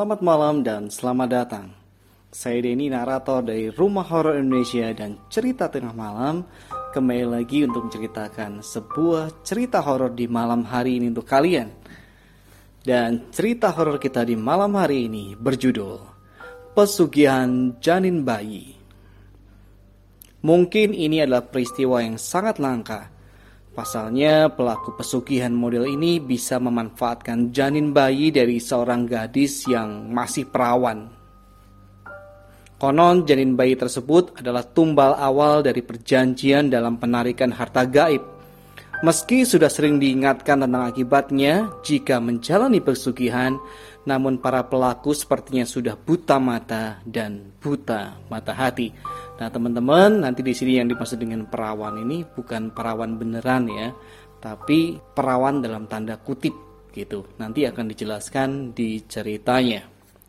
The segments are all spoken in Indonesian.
Selamat malam dan selamat datang. Saya Denny, narator dari Rumah Horor Indonesia dan Cerita Tengah Malam. Kembali lagi untuk menceritakan sebuah cerita horor di malam hari ini untuk kalian. Dan cerita horor kita di malam hari ini berjudul Pesugihan Janin Bayi. Mungkin ini adalah peristiwa yang sangat langka Pasalnya, pelaku pesugihan model ini bisa memanfaatkan janin bayi dari seorang gadis yang masih perawan. Konon, janin bayi tersebut adalah tumbal awal dari perjanjian dalam penarikan harta gaib. Meski sudah sering diingatkan tentang akibatnya jika menjalani pesugihan, namun para pelaku sepertinya sudah buta mata dan buta mata hati. Nah, teman-teman, nanti di sini yang dimaksud dengan perawan ini bukan perawan beneran ya, tapi perawan dalam tanda kutip gitu. Nanti akan dijelaskan di ceritanya.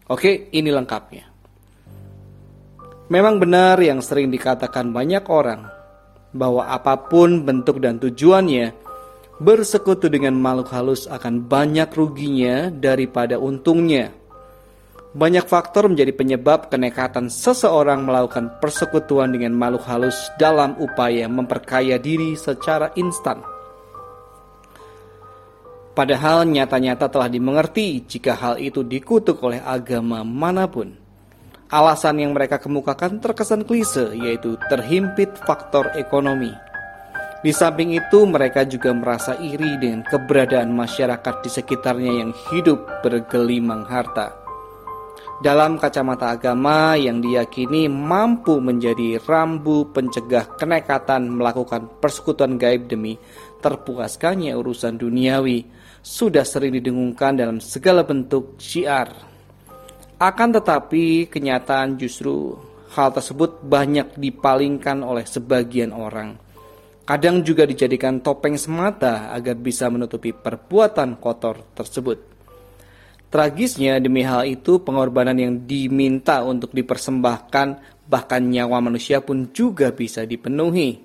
Oke, ini lengkapnya. Memang benar yang sering dikatakan banyak orang bahwa apa pun bentuk dan tujuannya, bersekutu dengan makhluk halus akan banyak ruginya daripada untungnya. Banyak faktor menjadi penyebab kenekatan seseorang melakukan persekutuan dengan makhluk halus dalam upaya memperkaya diri secara instan. Padahal nyata-nyata telah dimengerti jika hal itu dikutuk oleh agama mana pun. Alasan yang mereka kemukakan terkesan klise, yaitu terhimpit faktor ekonomi. Di samping itu, mereka juga merasa iri dengan keberadaan masyarakat di sekitarnya yang hidup bergelimang harta dalam kacamata agama yang diyakini mampu menjadi rambu pencegah kenekatan melakukan persekutuan gaib demi terpuaskannya urusan duniawi sudah sering didengungkan dalam segala bentuk syiar. Akan tetapi kenyataan justru hal tersebut banyak dipalingkan oleh sebagian orang. Kadang juga dijadikan topeng semata agar bisa menutupi perbuatan kotor tersebut. Tragisnya demi hal itu pengorbanan yang diminta untuk dipersembahkan bahkan nyawa manusia pun juga bisa dipenuhi.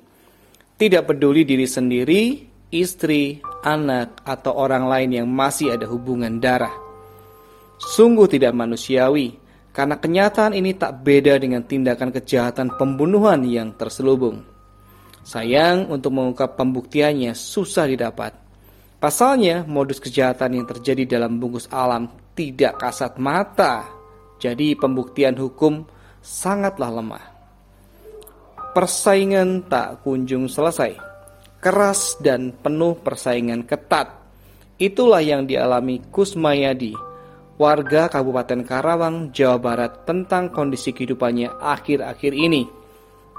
Tidak peduli diri sendiri, istri, anak, atau orang lain yang masih ada hubungan darah. Sungguh tidak manusiawi, karena kenyataan ini tak beda dengan tindakan kejahatan pembunuhan yang terselubung. Sayang, untuk mengungkap pembuktiannya susah didapat. Pasalnya, modus kejahatan yang terjadi dalam bungkus alam tidak kasat mata, jadi pembuktian hukum sangatlah lemah. Persaingan tak kunjung selesai, keras dan penuh persaingan ketat. Itulah yang dialami Kusmayadi, warga Kabupaten Karawang, Jawa Barat tentang kondisi kehidupannya akhir-akhir ini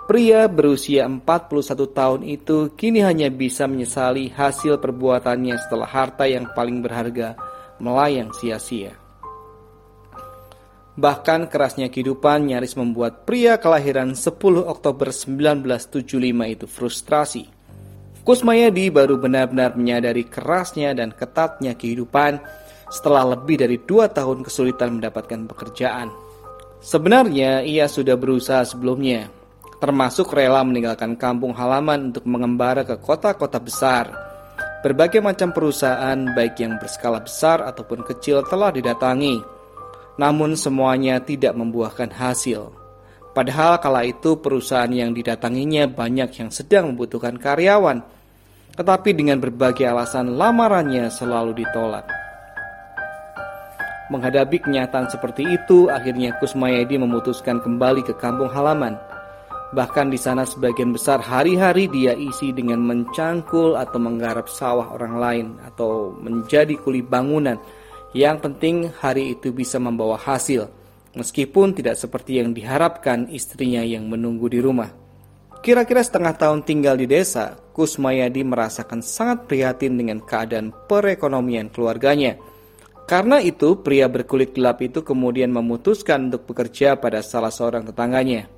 Pria berusia 41 tahun itu kini hanya bisa menyesali hasil perbuatannya setelah harta yang paling berharga melayang sia-sia. Bahkan kerasnya kehidupan nyaris membuat pria kelahiran 10 Oktober 1975 itu frustrasi. Kusmayadi baru benar-benar menyadari kerasnya dan ketatnya kehidupan setelah lebih dari dua tahun kesulitan mendapatkan pekerjaan. Sebenarnya ia sudah berusaha sebelumnya, termasuk rela meninggalkan kampung halaman untuk mengembara ke kota-kota besar. Berbagai macam perusahaan, baik yang berskala besar ataupun kecil, telah didatangi, namun semuanya tidak membuahkan hasil. Padahal kala itu perusahaan yang didatanginya banyak yang sedang membutuhkan karyawan, tetapi dengan berbagai alasan lamarannya selalu ditolak. Menghadapi kenyataan seperti itu, akhirnya Kusmayadi memutuskan kembali ke kampung halaman. Bahkan di sana sebagian besar hari-hari dia isi dengan mencangkul atau menggarap sawah orang lain atau menjadi kuli bangunan. Yang penting hari itu bisa membawa hasil, meskipun tidak seperti yang diharapkan istrinya yang menunggu di rumah. Kira-kira setengah tahun tinggal di desa, Kusmayadi merasakan sangat prihatin dengan keadaan perekonomian keluarganya. Karena itu, pria berkulit gelap itu kemudian memutuskan untuk bekerja pada salah seorang tetangganya.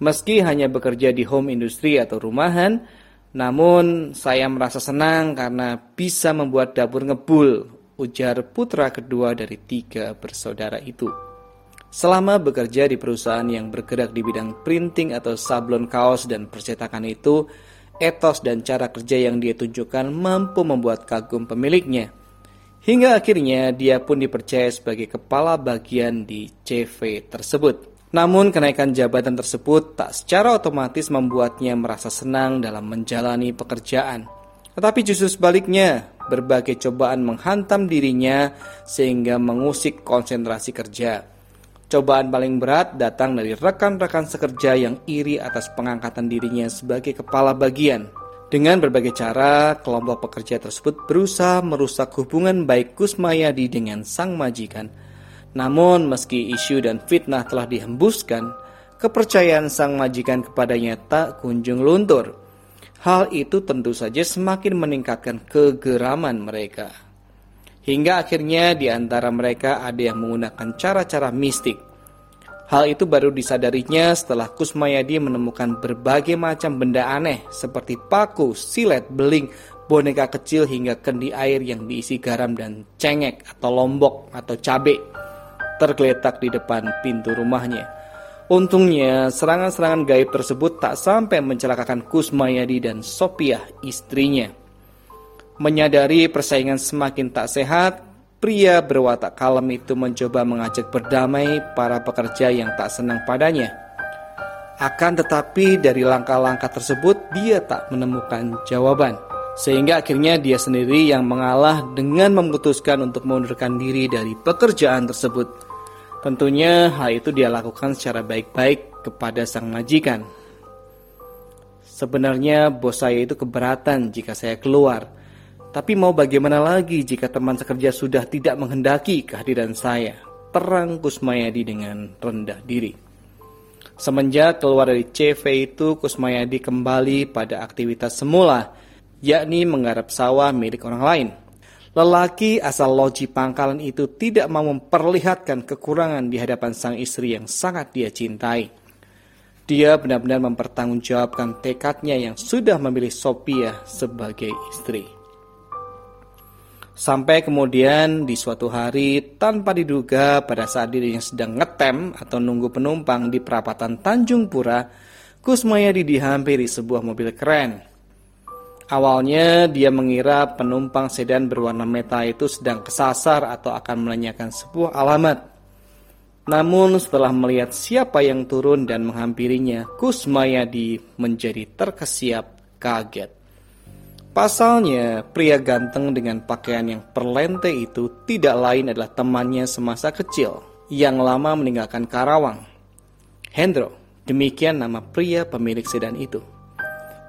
Meski hanya bekerja di home industry atau rumahan, namun saya merasa senang karena bisa membuat dapur ngebul, ujar putra kedua dari tiga bersaudara itu. Selama bekerja di perusahaan yang bergerak di bidang printing atau sablon kaos dan percetakan itu, etos dan cara kerja yang dia tunjukkan mampu membuat kagum pemiliknya. Hingga akhirnya dia pun dipercaya sebagai kepala bagian di CV tersebut. Namun kenaikan jabatan tersebut tak secara otomatis membuatnya merasa senang dalam menjalani pekerjaan. Tetapi justru sebaliknya, berbagai cobaan menghantam dirinya sehingga mengusik konsentrasi kerja. Cobaan paling berat datang dari rekan-rekan sekerja yang iri atas pengangkatan dirinya sebagai kepala bagian. Dengan berbagai cara, kelompok pekerja tersebut berusaha merusak hubungan baik Kusmayadi dengan sang majikan. Namun, meski isu dan fitnah telah dihembuskan, kepercayaan sang majikan kepadanya tak kunjung luntur. Hal itu tentu saja semakin meningkatkan kegeraman mereka. Hingga akhirnya di antara mereka ada yang menggunakan cara-cara mistik Hal itu baru disadarinya setelah Kusmayadi menemukan berbagai macam benda aneh seperti paku, silet, beling, boneka kecil hingga kendi air yang diisi garam dan cengek atau lombok atau cabai tergeletak di depan pintu rumahnya. Untungnya, serangan-serangan gaib tersebut tak sampai mencelakakan Kusmayadi dan Sopiah istrinya. Menyadari persaingan semakin tak sehat, Pria berwatak kalem itu mencoba mengajak berdamai para pekerja yang tak senang padanya. Akan tetapi dari langkah-langkah tersebut dia tak menemukan jawaban. Sehingga akhirnya dia sendiri yang mengalah dengan memutuskan untuk mengundurkan diri dari pekerjaan tersebut. Tentunya hal itu dia lakukan secara baik-baik kepada sang majikan. Sebenarnya bos saya itu keberatan jika saya keluar tapi mau bagaimana lagi jika teman sekerja sudah tidak menghendaki kehadiran saya? Terang Kusmayadi dengan rendah diri. Semenjak keluar dari CV itu, Kusmayadi kembali pada aktivitas semula, yakni menggarap sawah milik orang lain. Lelaki asal loji pangkalan itu tidak mau memperlihatkan kekurangan di hadapan sang istri yang sangat dia cintai. Dia benar-benar mempertanggungjawabkan tekadnya yang sudah memilih Sophia sebagai istri. Sampai kemudian di suatu hari tanpa diduga pada saat dirinya sedang ngetem atau nunggu penumpang di perapatan Tanjung Pura, Kusmayadi dihampiri sebuah mobil keren. Awalnya dia mengira penumpang sedan berwarna meta itu sedang kesasar atau akan menanyakan sebuah alamat. Namun setelah melihat siapa yang turun dan menghampirinya, Kusmayadi menjadi terkesiap kaget. Pasalnya, pria ganteng dengan pakaian yang perlente itu tidak lain adalah temannya semasa kecil yang lama meninggalkan Karawang. Hendro, demikian nama pria pemilik sedan itu.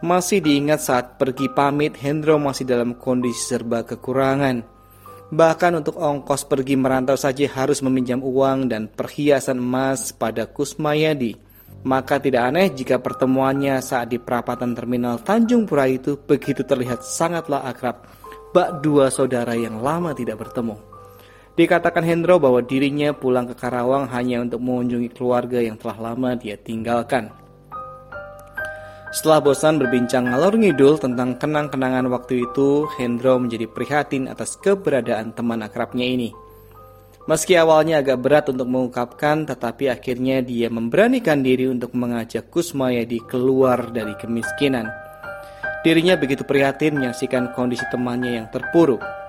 Masih diingat saat pergi pamit, Hendro masih dalam kondisi serba kekurangan. Bahkan untuk ongkos pergi merantau saja harus meminjam uang dan perhiasan emas pada Kusmayadi maka tidak aneh jika pertemuannya saat di perapatan terminal Tanjung Pura itu begitu terlihat sangatlah akrab, bak dua saudara yang lama tidak bertemu. Dikatakan Hendro bahwa dirinya pulang ke Karawang hanya untuk mengunjungi keluarga yang telah lama dia tinggalkan. Setelah bosan berbincang ngalor ngidul tentang kenang-kenangan waktu itu, Hendro menjadi prihatin atas keberadaan teman akrabnya ini. Meski awalnya agak berat untuk mengungkapkan, tetapi akhirnya dia memberanikan diri untuk mengajak Kusmayadi keluar dari kemiskinan. Dirinya begitu prihatin menyaksikan kondisi temannya yang terpuruk.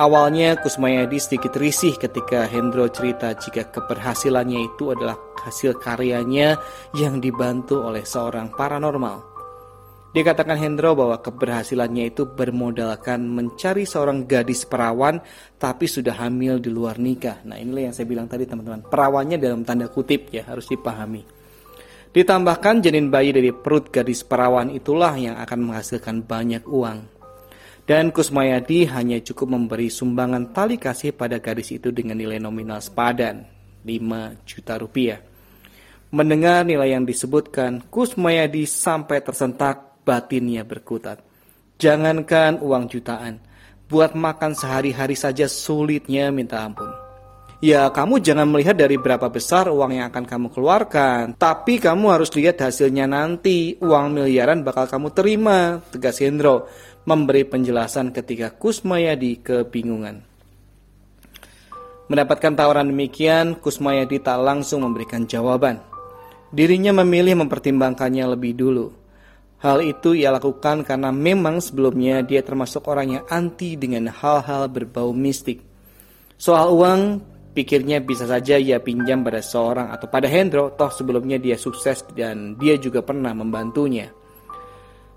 Awalnya Kusmayadi sedikit risih ketika Hendro cerita jika keberhasilannya itu adalah hasil karyanya yang dibantu oleh seorang paranormal. Dikatakan Hendro bahwa keberhasilannya itu bermodalkan mencari seorang gadis perawan tapi sudah hamil di luar nikah. Nah inilah yang saya bilang tadi teman-teman. Perawannya dalam tanda kutip ya harus dipahami. Ditambahkan janin bayi dari perut gadis perawan itulah yang akan menghasilkan banyak uang. Dan Kusmayadi hanya cukup memberi sumbangan tali kasih pada gadis itu dengan nilai nominal sepadan 5 juta rupiah. Mendengar nilai yang disebutkan, Kusmayadi sampai tersentak batinnya berkutat. Jangankan uang jutaan, buat makan sehari-hari saja sulitnya minta ampun. Ya, kamu jangan melihat dari berapa besar uang yang akan kamu keluarkan, tapi kamu harus lihat hasilnya nanti. Uang miliaran bakal kamu terima, tegas Hendro, memberi penjelasan ketika Kusmayadi kebingungan. Mendapatkan tawaran demikian, Kusmayadi tak langsung memberikan jawaban. Dirinya memilih mempertimbangkannya lebih dulu. Hal itu ia lakukan karena memang sebelumnya dia termasuk orang yang anti dengan hal-hal berbau mistik. Soal uang, pikirnya bisa saja ia pinjam pada seorang atau pada Hendro, toh sebelumnya dia sukses dan dia juga pernah membantunya.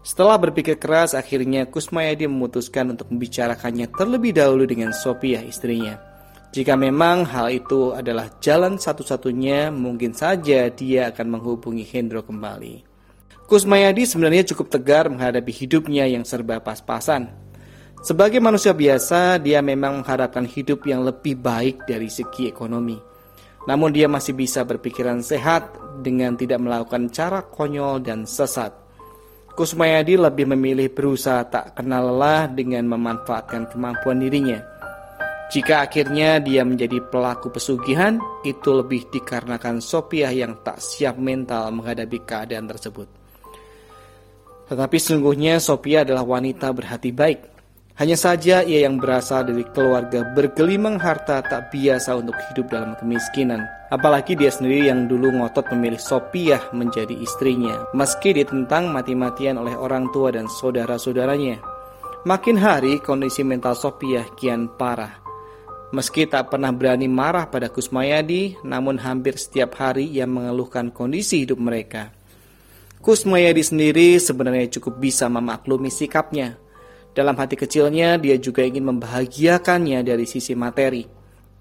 Setelah berpikir keras, akhirnya Kusmayadi memutuskan untuk membicarakannya terlebih dahulu dengan Sophia istrinya. Jika memang hal itu adalah jalan satu-satunya, mungkin saja dia akan menghubungi Hendro kembali. Kusmayadi sebenarnya cukup tegar menghadapi hidupnya yang serba pas-pasan. Sebagai manusia biasa, dia memang mengharapkan hidup yang lebih baik dari segi ekonomi. Namun dia masih bisa berpikiran sehat dengan tidak melakukan cara konyol dan sesat. Kusmayadi lebih memilih berusaha tak kenal lelah dengan memanfaatkan kemampuan dirinya. Jika akhirnya dia menjadi pelaku pesugihan, itu lebih dikarenakan Sophia yang tak siap mental menghadapi keadaan tersebut. Tetapi sungguhnya Sophia adalah wanita berhati baik. Hanya saja ia yang berasal dari keluarga bergelimang harta tak biasa untuk hidup dalam kemiskinan. Apalagi dia sendiri yang dulu ngotot memilih Sopiah menjadi istrinya, meski ditentang mati-matian oleh orang tua dan saudara-saudaranya. Makin hari kondisi mental Sopiah kian parah. Meski tak pernah berani marah pada Kusmayadi, namun hampir setiap hari ia mengeluhkan kondisi hidup mereka. Kusmayadi sendiri sebenarnya cukup bisa memaklumi sikapnya, dalam hati kecilnya, dia juga ingin membahagiakannya dari sisi materi.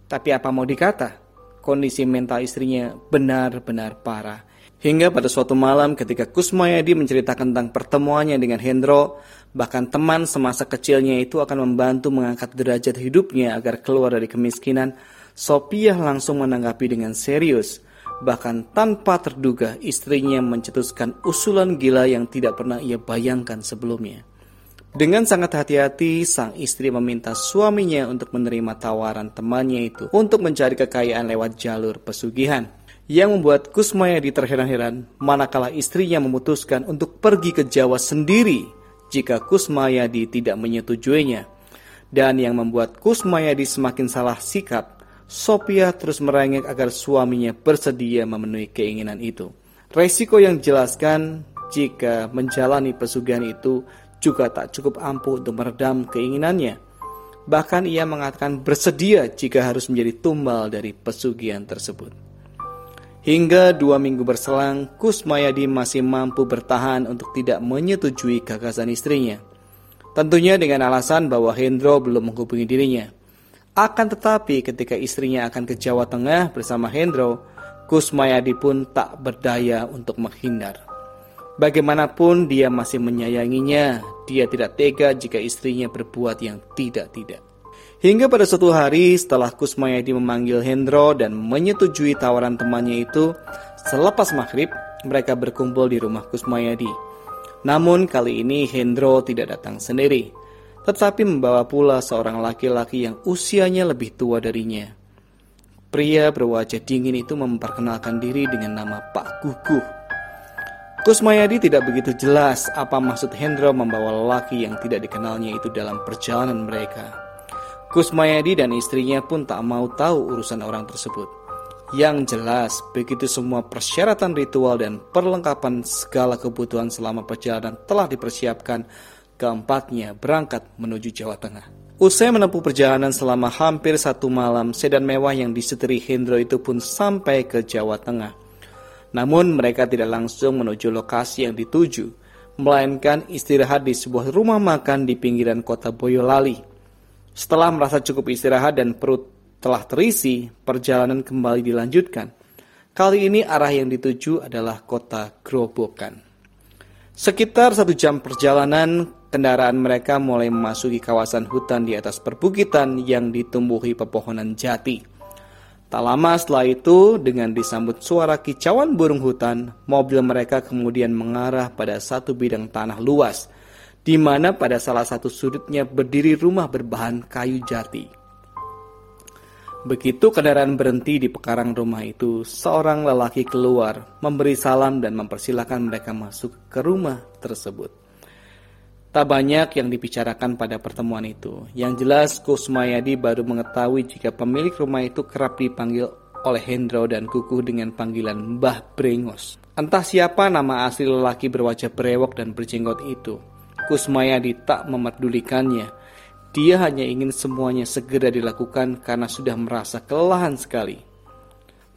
Tapi apa mau dikata, kondisi mental istrinya benar-benar parah. Hingga pada suatu malam ketika Kusmayadi menceritakan tentang pertemuannya dengan Hendro, bahkan teman semasa kecilnya itu akan membantu mengangkat derajat hidupnya agar keluar dari kemiskinan, Sopiah langsung menanggapi dengan serius. Bahkan tanpa terduga istrinya mencetuskan usulan gila yang tidak pernah ia bayangkan sebelumnya. Dengan sangat hati-hati, sang istri meminta suaminya untuk menerima tawaran temannya itu untuk mencari kekayaan lewat jalur pesugihan. Yang membuat Kusmayadi terheran-heran manakala istrinya memutuskan untuk pergi ke Jawa sendiri jika Kusmayadi tidak menyetujuinya. Dan yang membuat Kusmayadi semakin salah sikap, Sophia terus merengek agar suaminya bersedia memenuhi keinginan itu. Resiko yang dijelaskan jika menjalani pesugihan itu juga tak cukup ampuh untuk meredam keinginannya. Bahkan ia mengatakan bersedia jika harus menjadi tumbal dari pesugihan tersebut. Hingga dua minggu berselang, Kusmayadi masih mampu bertahan untuk tidak menyetujui gagasan istrinya. Tentunya dengan alasan bahwa Hendro belum menghubungi dirinya. Akan tetapi ketika istrinya akan ke Jawa Tengah bersama Hendro, Kusmayadi pun tak berdaya untuk menghindar. Bagaimanapun dia masih menyayanginya, dia tidak tega jika istrinya berbuat yang tidak-tidak. Hingga pada suatu hari setelah Kusmayadi memanggil Hendro dan menyetujui tawaran temannya itu, selepas maghrib mereka berkumpul di rumah Kusmayadi. Namun kali ini Hendro tidak datang sendiri, tetapi membawa pula seorang laki-laki yang usianya lebih tua darinya. Pria berwajah dingin itu memperkenalkan diri dengan nama Pak Guguh Kusmayadi tidak begitu jelas apa maksud Hendro membawa lelaki yang tidak dikenalnya itu dalam perjalanan mereka. Kusmayadi dan istrinya pun tak mau tahu urusan orang tersebut. Yang jelas, begitu semua persyaratan ritual dan perlengkapan segala kebutuhan selama perjalanan telah dipersiapkan, keempatnya berangkat menuju Jawa Tengah. Usai menempuh perjalanan selama hampir satu malam, sedan mewah yang disetiri Hendro itu pun sampai ke Jawa Tengah. Namun mereka tidak langsung menuju lokasi yang dituju, melainkan istirahat di sebuah rumah makan di pinggiran kota Boyolali. Setelah merasa cukup istirahat dan perut telah terisi, perjalanan kembali dilanjutkan. Kali ini arah yang dituju adalah kota Grobogan. Sekitar satu jam perjalanan, kendaraan mereka mulai memasuki kawasan hutan di atas perbukitan yang ditumbuhi pepohonan jati. Tak lama setelah itu, dengan disambut suara kicauan burung hutan, mobil mereka kemudian mengarah pada satu bidang tanah luas, di mana pada salah satu sudutnya berdiri rumah berbahan kayu jati. Begitu kendaraan berhenti di pekarang rumah itu, seorang lelaki keluar, memberi salam dan mempersilahkan mereka masuk ke rumah tersebut. Tak banyak yang dibicarakan pada pertemuan itu. Yang jelas Kusmayadi baru mengetahui jika pemilik rumah itu kerap dipanggil oleh Hendro dan Kukuh dengan panggilan Mbah Brengos. Entah siapa nama asli lelaki berwajah brewok dan berjenggot itu. Kusmayadi tak memerdulikannya. Dia hanya ingin semuanya segera dilakukan karena sudah merasa kelelahan sekali.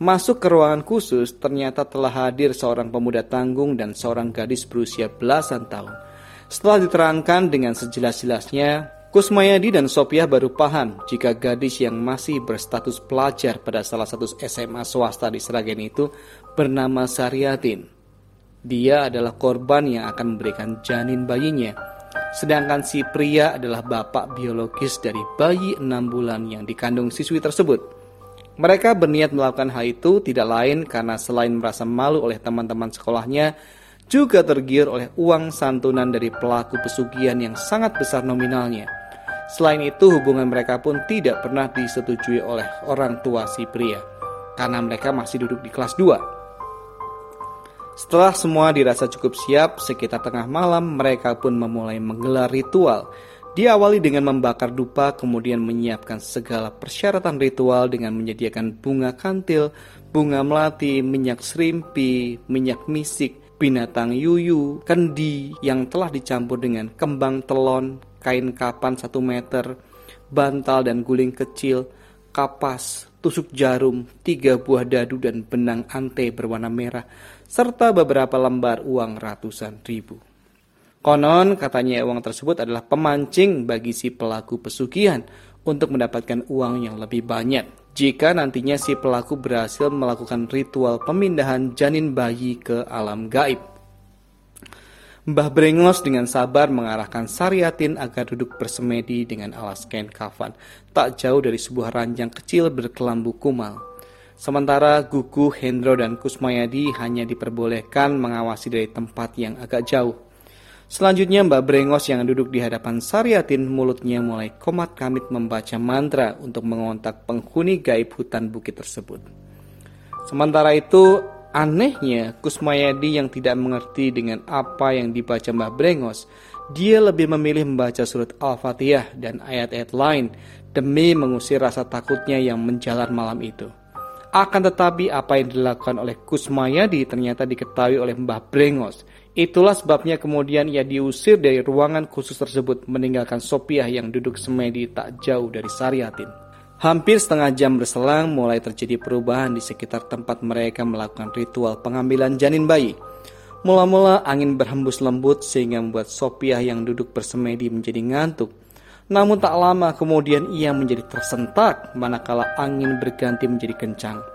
Masuk ke ruangan khusus, ternyata telah hadir seorang pemuda tanggung dan seorang gadis berusia belasan tahun. Setelah diterangkan dengan sejelas-jelasnya, Kusmayadi dan Sophia baru paham jika gadis yang masih berstatus pelajar pada salah satu SMA swasta di Seragen itu bernama Sariatin. Dia adalah korban yang akan memberikan janin bayinya Sedangkan si pria adalah bapak biologis dari bayi enam bulan yang dikandung siswi tersebut. Mereka berniat melakukan hal itu tidak lain karena selain merasa malu oleh teman-teman sekolahnya, juga tergiur oleh uang santunan dari pelaku pesugihan yang sangat besar nominalnya. Selain itu, hubungan mereka pun tidak pernah disetujui oleh orang tua si pria, karena mereka masih duduk di kelas 2. Setelah semua dirasa cukup siap, sekitar tengah malam mereka pun memulai menggelar ritual. Diawali dengan membakar dupa, kemudian menyiapkan segala persyaratan ritual dengan menyediakan bunga kantil, bunga melati, minyak serimpi, minyak misik, binatang yuyu, kendi yang telah dicampur dengan kembang telon, kain kapan satu meter, bantal dan guling kecil, kapas, tusuk jarum, tiga buah dadu dan benang ante berwarna merah, serta beberapa lembar uang ratusan ribu. Konon katanya uang tersebut adalah pemancing bagi si pelaku pesugihan untuk mendapatkan uang yang lebih banyak jika nantinya si pelaku berhasil melakukan ritual pemindahan janin bayi ke alam gaib. Mbah Brengos dengan sabar mengarahkan Sariatin agar duduk bersemedi dengan alas kain kafan, tak jauh dari sebuah ranjang kecil berkelambu kumal. Sementara Gugu, Hendro, dan Kusmayadi hanya diperbolehkan mengawasi dari tempat yang agak jauh. Selanjutnya Mbak Brengos yang duduk di hadapan Sariatin mulutnya mulai komat kamit membaca mantra untuk mengontak penghuni gaib hutan bukit tersebut. Sementara itu anehnya Kusmayadi yang tidak mengerti dengan apa yang dibaca Mbak Brengos, dia lebih memilih membaca surat Al-Fatihah dan ayat-ayat lain demi mengusir rasa takutnya yang menjalar malam itu. Akan tetapi apa yang dilakukan oleh Kusmayadi ternyata diketahui oleh Mbah Brengos. Itulah sebabnya kemudian ia diusir dari ruangan khusus tersebut meninggalkan Sopiah yang duduk semedi tak jauh dari Sariatin. Hampir setengah jam berselang mulai terjadi perubahan di sekitar tempat mereka melakukan ritual pengambilan janin bayi. Mula-mula angin berhembus lembut sehingga membuat Sopiah yang duduk bersemedi menjadi ngantuk. Namun tak lama kemudian ia menjadi tersentak manakala angin berganti menjadi kencang.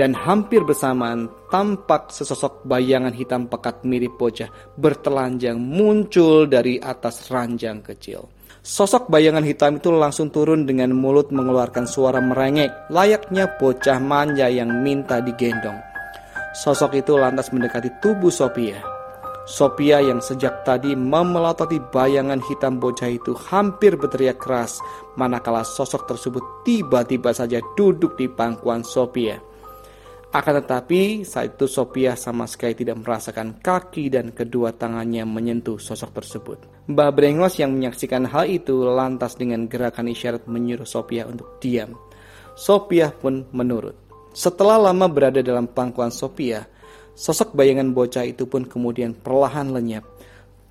Dan hampir bersamaan tampak sesosok bayangan hitam pekat mirip bocah bertelanjang muncul dari atas ranjang kecil. Sosok bayangan hitam itu langsung turun dengan mulut mengeluarkan suara merengek layaknya bocah manja yang minta digendong. Sosok itu lantas mendekati tubuh Sophia Sophia yang sejak tadi memelototi bayangan hitam bocah itu hampir berteriak keras manakala sosok tersebut tiba-tiba saja duduk di pangkuan Sophia. Akan tetapi saat itu Sophia sama sekali tidak merasakan kaki dan kedua tangannya menyentuh sosok tersebut. Mbah Brengos yang menyaksikan hal itu lantas dengan gerakan isyarat menyuruh Sophia untuk diam. Sophia pun menurut. Setelah lama berada dalam pangkuan Sophia, Sosok bayangan bocah itu pun kemudian perlahan lenyap.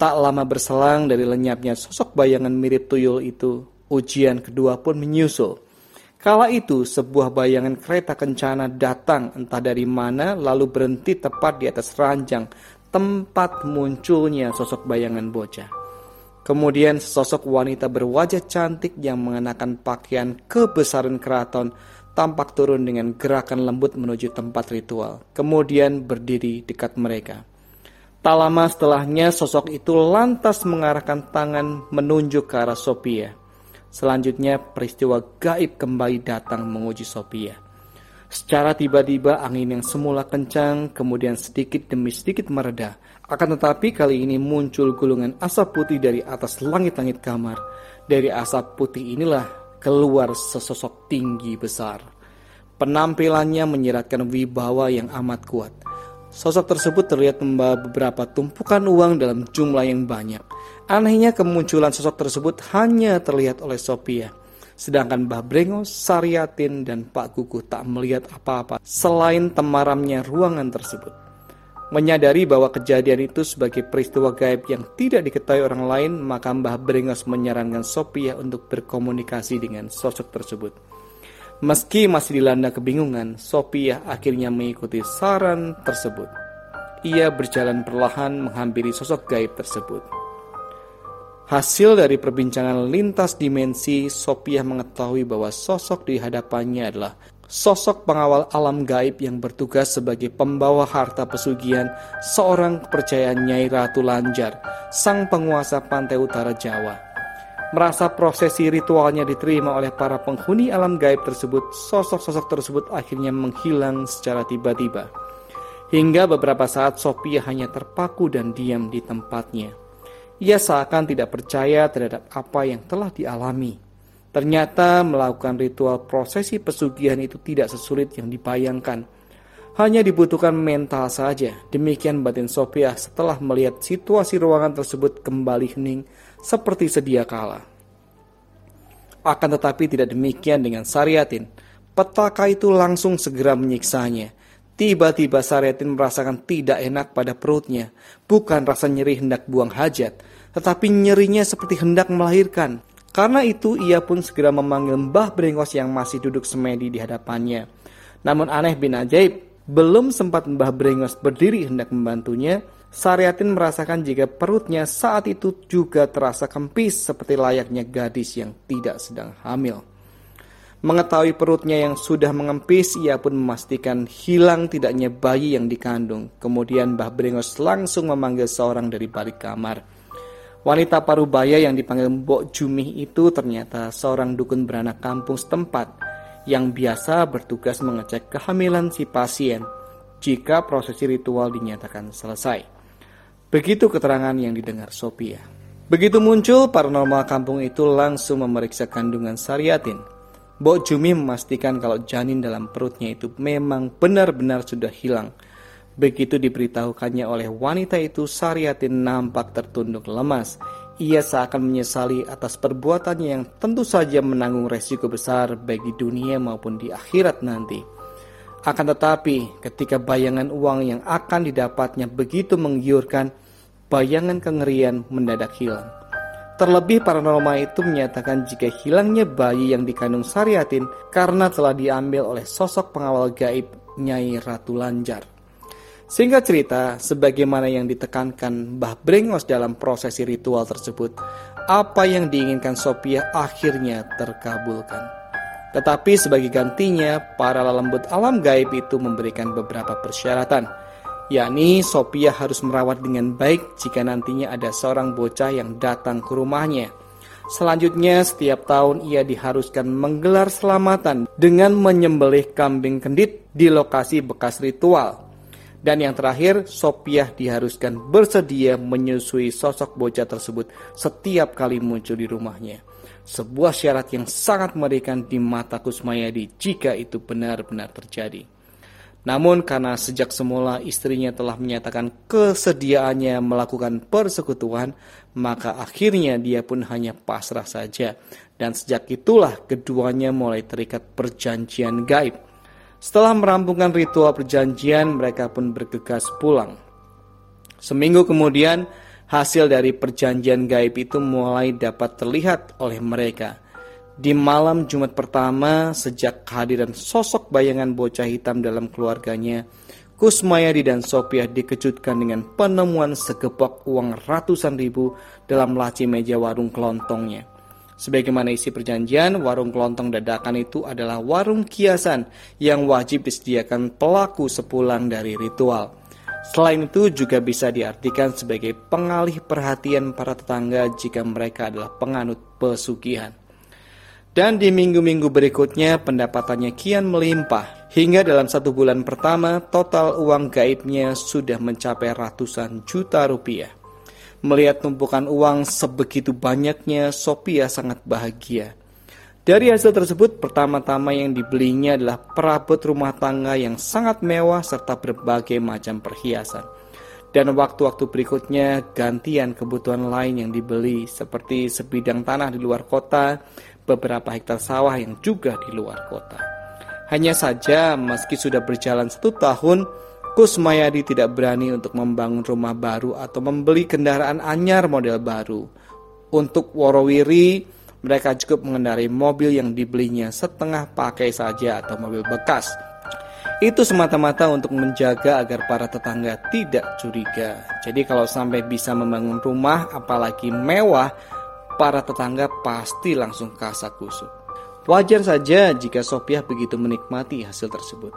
Tak lama berselang dari lenyapnya sosok bayangan mirip tuyul itu, ujian kedua pun menyusul. Kala itu sebuah bayangan kereta kencana datang entah dari mana lalu berhenti tepat di atas ranjang tempat munculnya sosok bayangan bocah. Kemudian sosok wanita berwajah cantik yang mengenakan pakaian kebesaran keraton tampak turun dengan gerakan lembut menuju tempat ritual, kemudian berdiri dekat mereka. Tak lama setelahnya sosok itu lantas mengarahkan tangan menunjuk ke arah Sophia. Selanjutnya peristiwa gaib kembali datang menguji Sophia. Secara tiba-tiba angin yang semula kencang kemudian sedikit demi sedikit mereda. Akan tetapi kali ini muncul gulungan asap putih dari atas langit-langit kamar. Dari asap putih inilah keluar sesosok tinggi besar. Penampilannya menyiratkan wibawa yang amat kuat. Sosok tersebut terlihat membawa beberapa tumpukan uang dalam jumlah yang banyak. Anehnya kemunculan sosok tersebut hanya terlihat oleh Sophia. Sedangkan Mbah Brengos, Sariatin, dan Pak Kuku tak melihat apa-apa selain temaramnya ruangan tersebut. Menyadari bahwa kejadian itu sebagai peristiwa gaib yang tidak diketahui orang lain, maka Mbah Brengos menyarankan Sophia untuk berkomunikasi dengan sosok tersebut. Meski masih dilanda kebingungan, Sophia akhirnya mengikuti saran tersebut. Ia berjalan perlahan menghampiri sosok gaib tersebut. Hasil dari perbincangan lintas dimensi, Sophia mengetahui bahwa sosok di hadapannya adalah sosok pengawal alam gaib yang bertugas sebagai pembawa harta pesugihan seorang kepercayaan Nyai Ratu Lanjar, sang penguasa pantai utara Jawa. Merasa prosesi ritualnya diterima oleh para penghuni alam gaib tersebut, sosok-sosok tersebut akhirnya menghilang secara tiba-tiba. Hingga beberapa saat Sophia hanya terpaku dan diam di tempatnya. Ia seakan tidak percaya terhadap apa yang telah dialami. Ternyata melakukan ritual prosesi pesugihan itu tidak sesulit yang dibayangkan. Hanya dibutuhkan mental saja. Demikian batin Sophia setelah melihat situasi ruangan tersebut kembali hening seperti sedia kala. Akan tetapi tidak demikian dengan Sariatin. Petaka itu langsung segera menyiksanya. Tiba-tiba Sariatin merasakan tidak enak pada perutnya. Bukan rasa nyeri hendak buang hajat, tetapi nyerinya seperti hendak melahirkan. Karena itu ia pun segera memanggil Mbah Brengos yang masih duduk semedi di hadapannya. Namun aneh bin ajaib, belum sempat Mbah Brengos berdiri hendak membantunya, Sariatin merasakan jika perutnya saat itu juga terasa kempis seperti layaknya gadis yang tidak sedang hamil. Mengetahui perutnya yang sudah mengempis, ia pun memastikan hilang tidaknya bayi yang dikandung. Kemudian Mbah Brengos langsung memanggil seorang dari balik kamar. Wanita parubaya yang dipanggil Mbok Jumih itu ternyata seorang dukun beranak kampung setempat yang biasa bertugas mengecek kehamilan si pasien jika prosesi ritual dinyatakan selesai. Begitu keterangan yang didengar Sophia. Begitu muncul, paranormal kampung itu langsung memeriksa kandungan Sariatin. Mbok Jumi memastikan kalau janin dalam perutnya itu memang benar-benar sudah hilang – Begitu diberitahukannya oleh wanita itu, Sariatin nampak tertunduk lemas. Ia seakan menyesali atas perbuatannya yang tentu saja menanggung resiko besar bagi dunia maupun di akhirat nanti. Akan tetapi, ketika bayangan uang yang akan didapatnya begitu menggiurkan, bayangan kengerian mendadak hilang. Terlebih paranormal itu menyatakan jika hilangnya bayi yang dikandung Sariatin karena telah diambil oleh sosok pengawal gaib Nyai Ratu Lanjar. Sehingga cerita, sebagaimana yang ditekankan Mbah Brengos dalam prosesi ritual tersebut, apa yang diinginkan Sophia akhirnya terkabulkan. Tetapi sebagai gantinya, para lembut alam gaib itu memberikan beberapa persyaratan, yakni Sophia harus merawat dengan baik jika nantinya ada seorang bocah yang datang ke rumahnya. Selanjutnya, setiap tahun ia diharuskan menggelar selamatan dengan menyembelih kambing kendit di lokasi bekas ritual dan yang terakhir, Sopiah diharuskan bersedia menyusui sosok bocah tersebut setiap kali muncul di rumahnya. Sebuah syarat yang sangat mengerikan di mata Kusmayadi jika itu benar-benar terjadi. Namun karena sejak semula istrinya telah menyatakan kesediaannya melakukan persekutuan, maka akhirnya dia pun hanya pasrah saja. Dan sejak itulah keduanya mulai terikat perjanjian gaib setelah merampungkan ritual perjanjian, mereka pun bergegas pulang. Seminggu kemudian, hasil dari perjanjian gaib itu mulai dapat terlihat oleh mereka. Di malam Jumat pertama, sejak kehadiran sosok bayangan bocah hitam dalam keluarganya, Kusmayadi dan Sopiah dikejutkan dengan penemuan segepok uang ratusan ribu dalam laci meja warung kelontongnya. Sebagaimana isi perjanjian, warung kelontong dadakan itu adalah warung kiasan yang wajib disediakan pelaku sepulang dari ritual. Selain itu juga bisa diartikan sebagai pengalih perhatian para tetangga jika mereka adalah penganut pesugihan. Dan di minggu-minggu berikutnya pendapatannya kian melimpah. Hingga dalam satu bulan pertama total uang gaibnya sudah mencapai ratusan juta rupiah. Melihat tumpukan uang sebegitu banyaknya, Sophia sangat bahagia. Dari hasil tersebut, pertama-tama yang dibelinya adalah perabot rumah tangga yang sangat mewah serta berbagai macam perhiasan. Dan waktu-waktu berikutnya, gantian kebutuhan lain yang dibeli seperti sebidang tanah di luar kota, beberapa hektar sawah yang juga di luar kota. Hanya saja, meski sudah berjalan satu tahun, Kusmayadi tidak berani untuk membangun rumah baru atau membeli kendaraan anyar model baru. Untuk Worowiri, mereka cukup mengendarai mobil yang dibelinya setengah pakai saja atau mobil bekas. Itu semata-mata untuk menjaga agar para tetangga tidak curiga. Jadi kalau sampai bisa membangun rumah apalagi mewah, para tetangga pasti langsung kasak kusuk. Wajar saja jika Sopiah begitu menikmati hasil tersebut.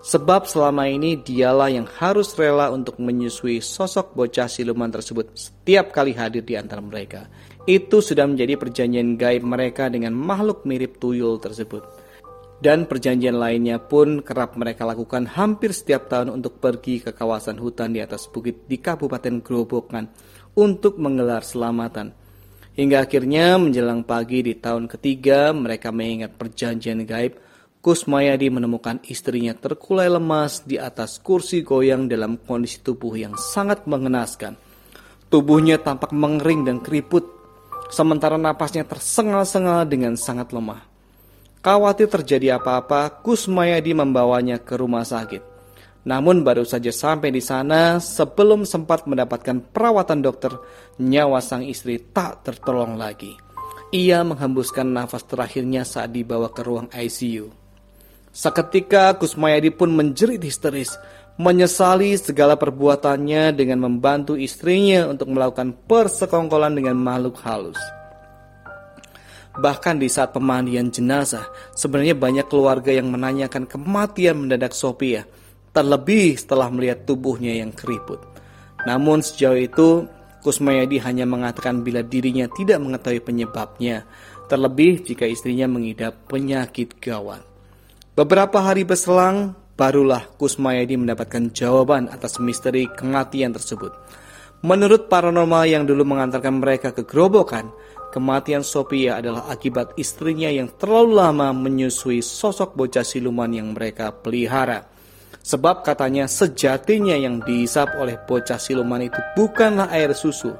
Sebab selama ini dialah yang harus rela untuk menyusui sosok bocah siluman tersebut setiap kali hadir di antara mereka. Itu sudah menjadi perjanjian gaib mereka dengan makhluk mirip tuyul tersebut. Dan perjanjian lainnya pun kerap mereka lakukan hampir setiap tahun untuk pergi ke kawasan hutan di atas bukit di Kabupaten Grobogan untuk menggelar selamatan. Hingga akhirnya menjelang pagi di tahun ketiga mereka mengingat perjanjian gaib Kusmayadi menemukan istrinya terkulai lemas di atas kursi goyang dalam kondisi tubuh yang sangat mengenaskan. Tubuhnya tampak mengering dan keriput, sementara napasnya tersengal-sengal dengan sangat lemah. Khawatir terjadi apa-apa, Kusmayadi membawanya ke rumah sakit. Namun baru saja sampai di sana, sebelum sempat mendapatkan perawatan dokter, nyawa sang istri tak tertolong lagi. Ia menghembuskan nafas terakhirnya saat dibawa ke ruang ICU. Seketika Kusmayadi pun menjerit histeris, menyesali segala perbuatannya dengan membantu istrinya untuk melakukan persekongkolan dengan makhluk halus. Bahkan di saat pemandian jenazah, sebenarnya banyak keluarga yang menanyakan kematian mendadak Sophia, terlebih setelah melihat tubuhnya yang keriput. Namun sejauh itu, Kusmayadi hanya mengatakan bila dirinya tidak mengetahui penyebabnya, terlebih jika istrinya mengidap penyakit gawat. Beberapa hari berselang, barulah Kusmayadi mendapatkan jawaban atas misteri kematian tersebut. Menurut paranormal yang dulu mengantarkan mereka ke gerobokan, kematian Sophia adalah akibat istrinya yang terlalu lama menyusui sosok bocah siluman yang mereka pelihara. Sebab katanya sejatinya yang dihisap oleh bocah siluman itu bukanlah air susu,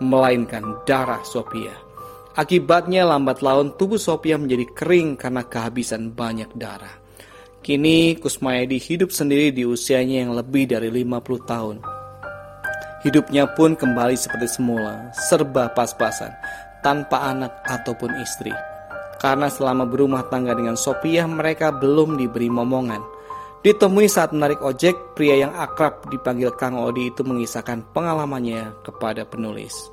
melainkan darah Sophia. Akibatnya lambat laun tubuh Sophia menjadi kering karena kehabisan banyak darah. Kini Kusmayadi hidup sendiri di usianya yang lebih dari 50 tahun. Hidupnya pun kembali seperti semula, serba pas-pasan, tanpa anak ataupun istri. Karena selama berumah tangga dengan Sophia mereka belum diberi momongan. Ditemui saat menarik ojek, pria yang akrab dipanggil Kang Odi itu mengisahkan pengalamannya kepada penulis.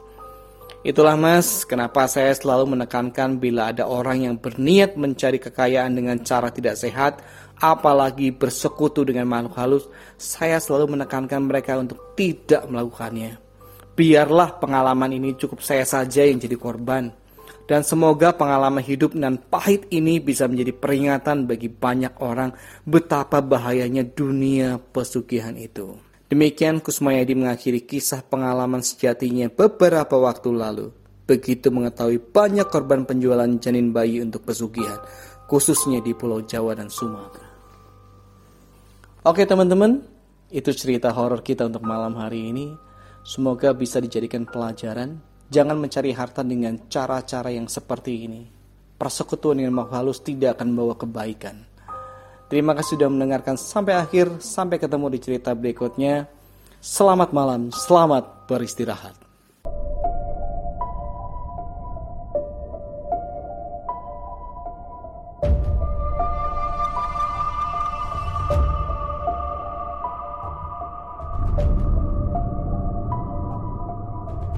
Itulah mas, kenapa saya selalu menekankan bila ada orang yang berniat mencari kekayaan dengan cara tidak sehat, apalagi bersekutu dengan makhluk halus, saya selalu menekankan mereka untuk tidak melakukannya. Biarlah pengalaman ini cukup saya saja yang jadi korban. Dan semoga pengalaman hidup dan pahit ini bisa menjadi peringatan bagi banyak orang betapa bahayanya dunia pesugihan itu. Demikian Kusmayadi mengakhiri kisah pengalaman sejatinya beberapa waktu lalu. Begitu mengetahui banyak korban penjualan janin bayi untuk pesugihan, khususnya di Pulau Jawa dan Sumatera. Oke teman-teman, itu cerita horor kita untuk malam hari ini. Semoga bisa dijadikan pelajaran. Jangan mencari harta dengan cara-cara yang seperti ini. Persekutuan dengan makhluk tidak akan membawa kebaikan. Terima kasih sudah mendengarkan sampai akhir. Sampai ketemu di cerita berikutnya. Selamat malam, selamat beristirahat.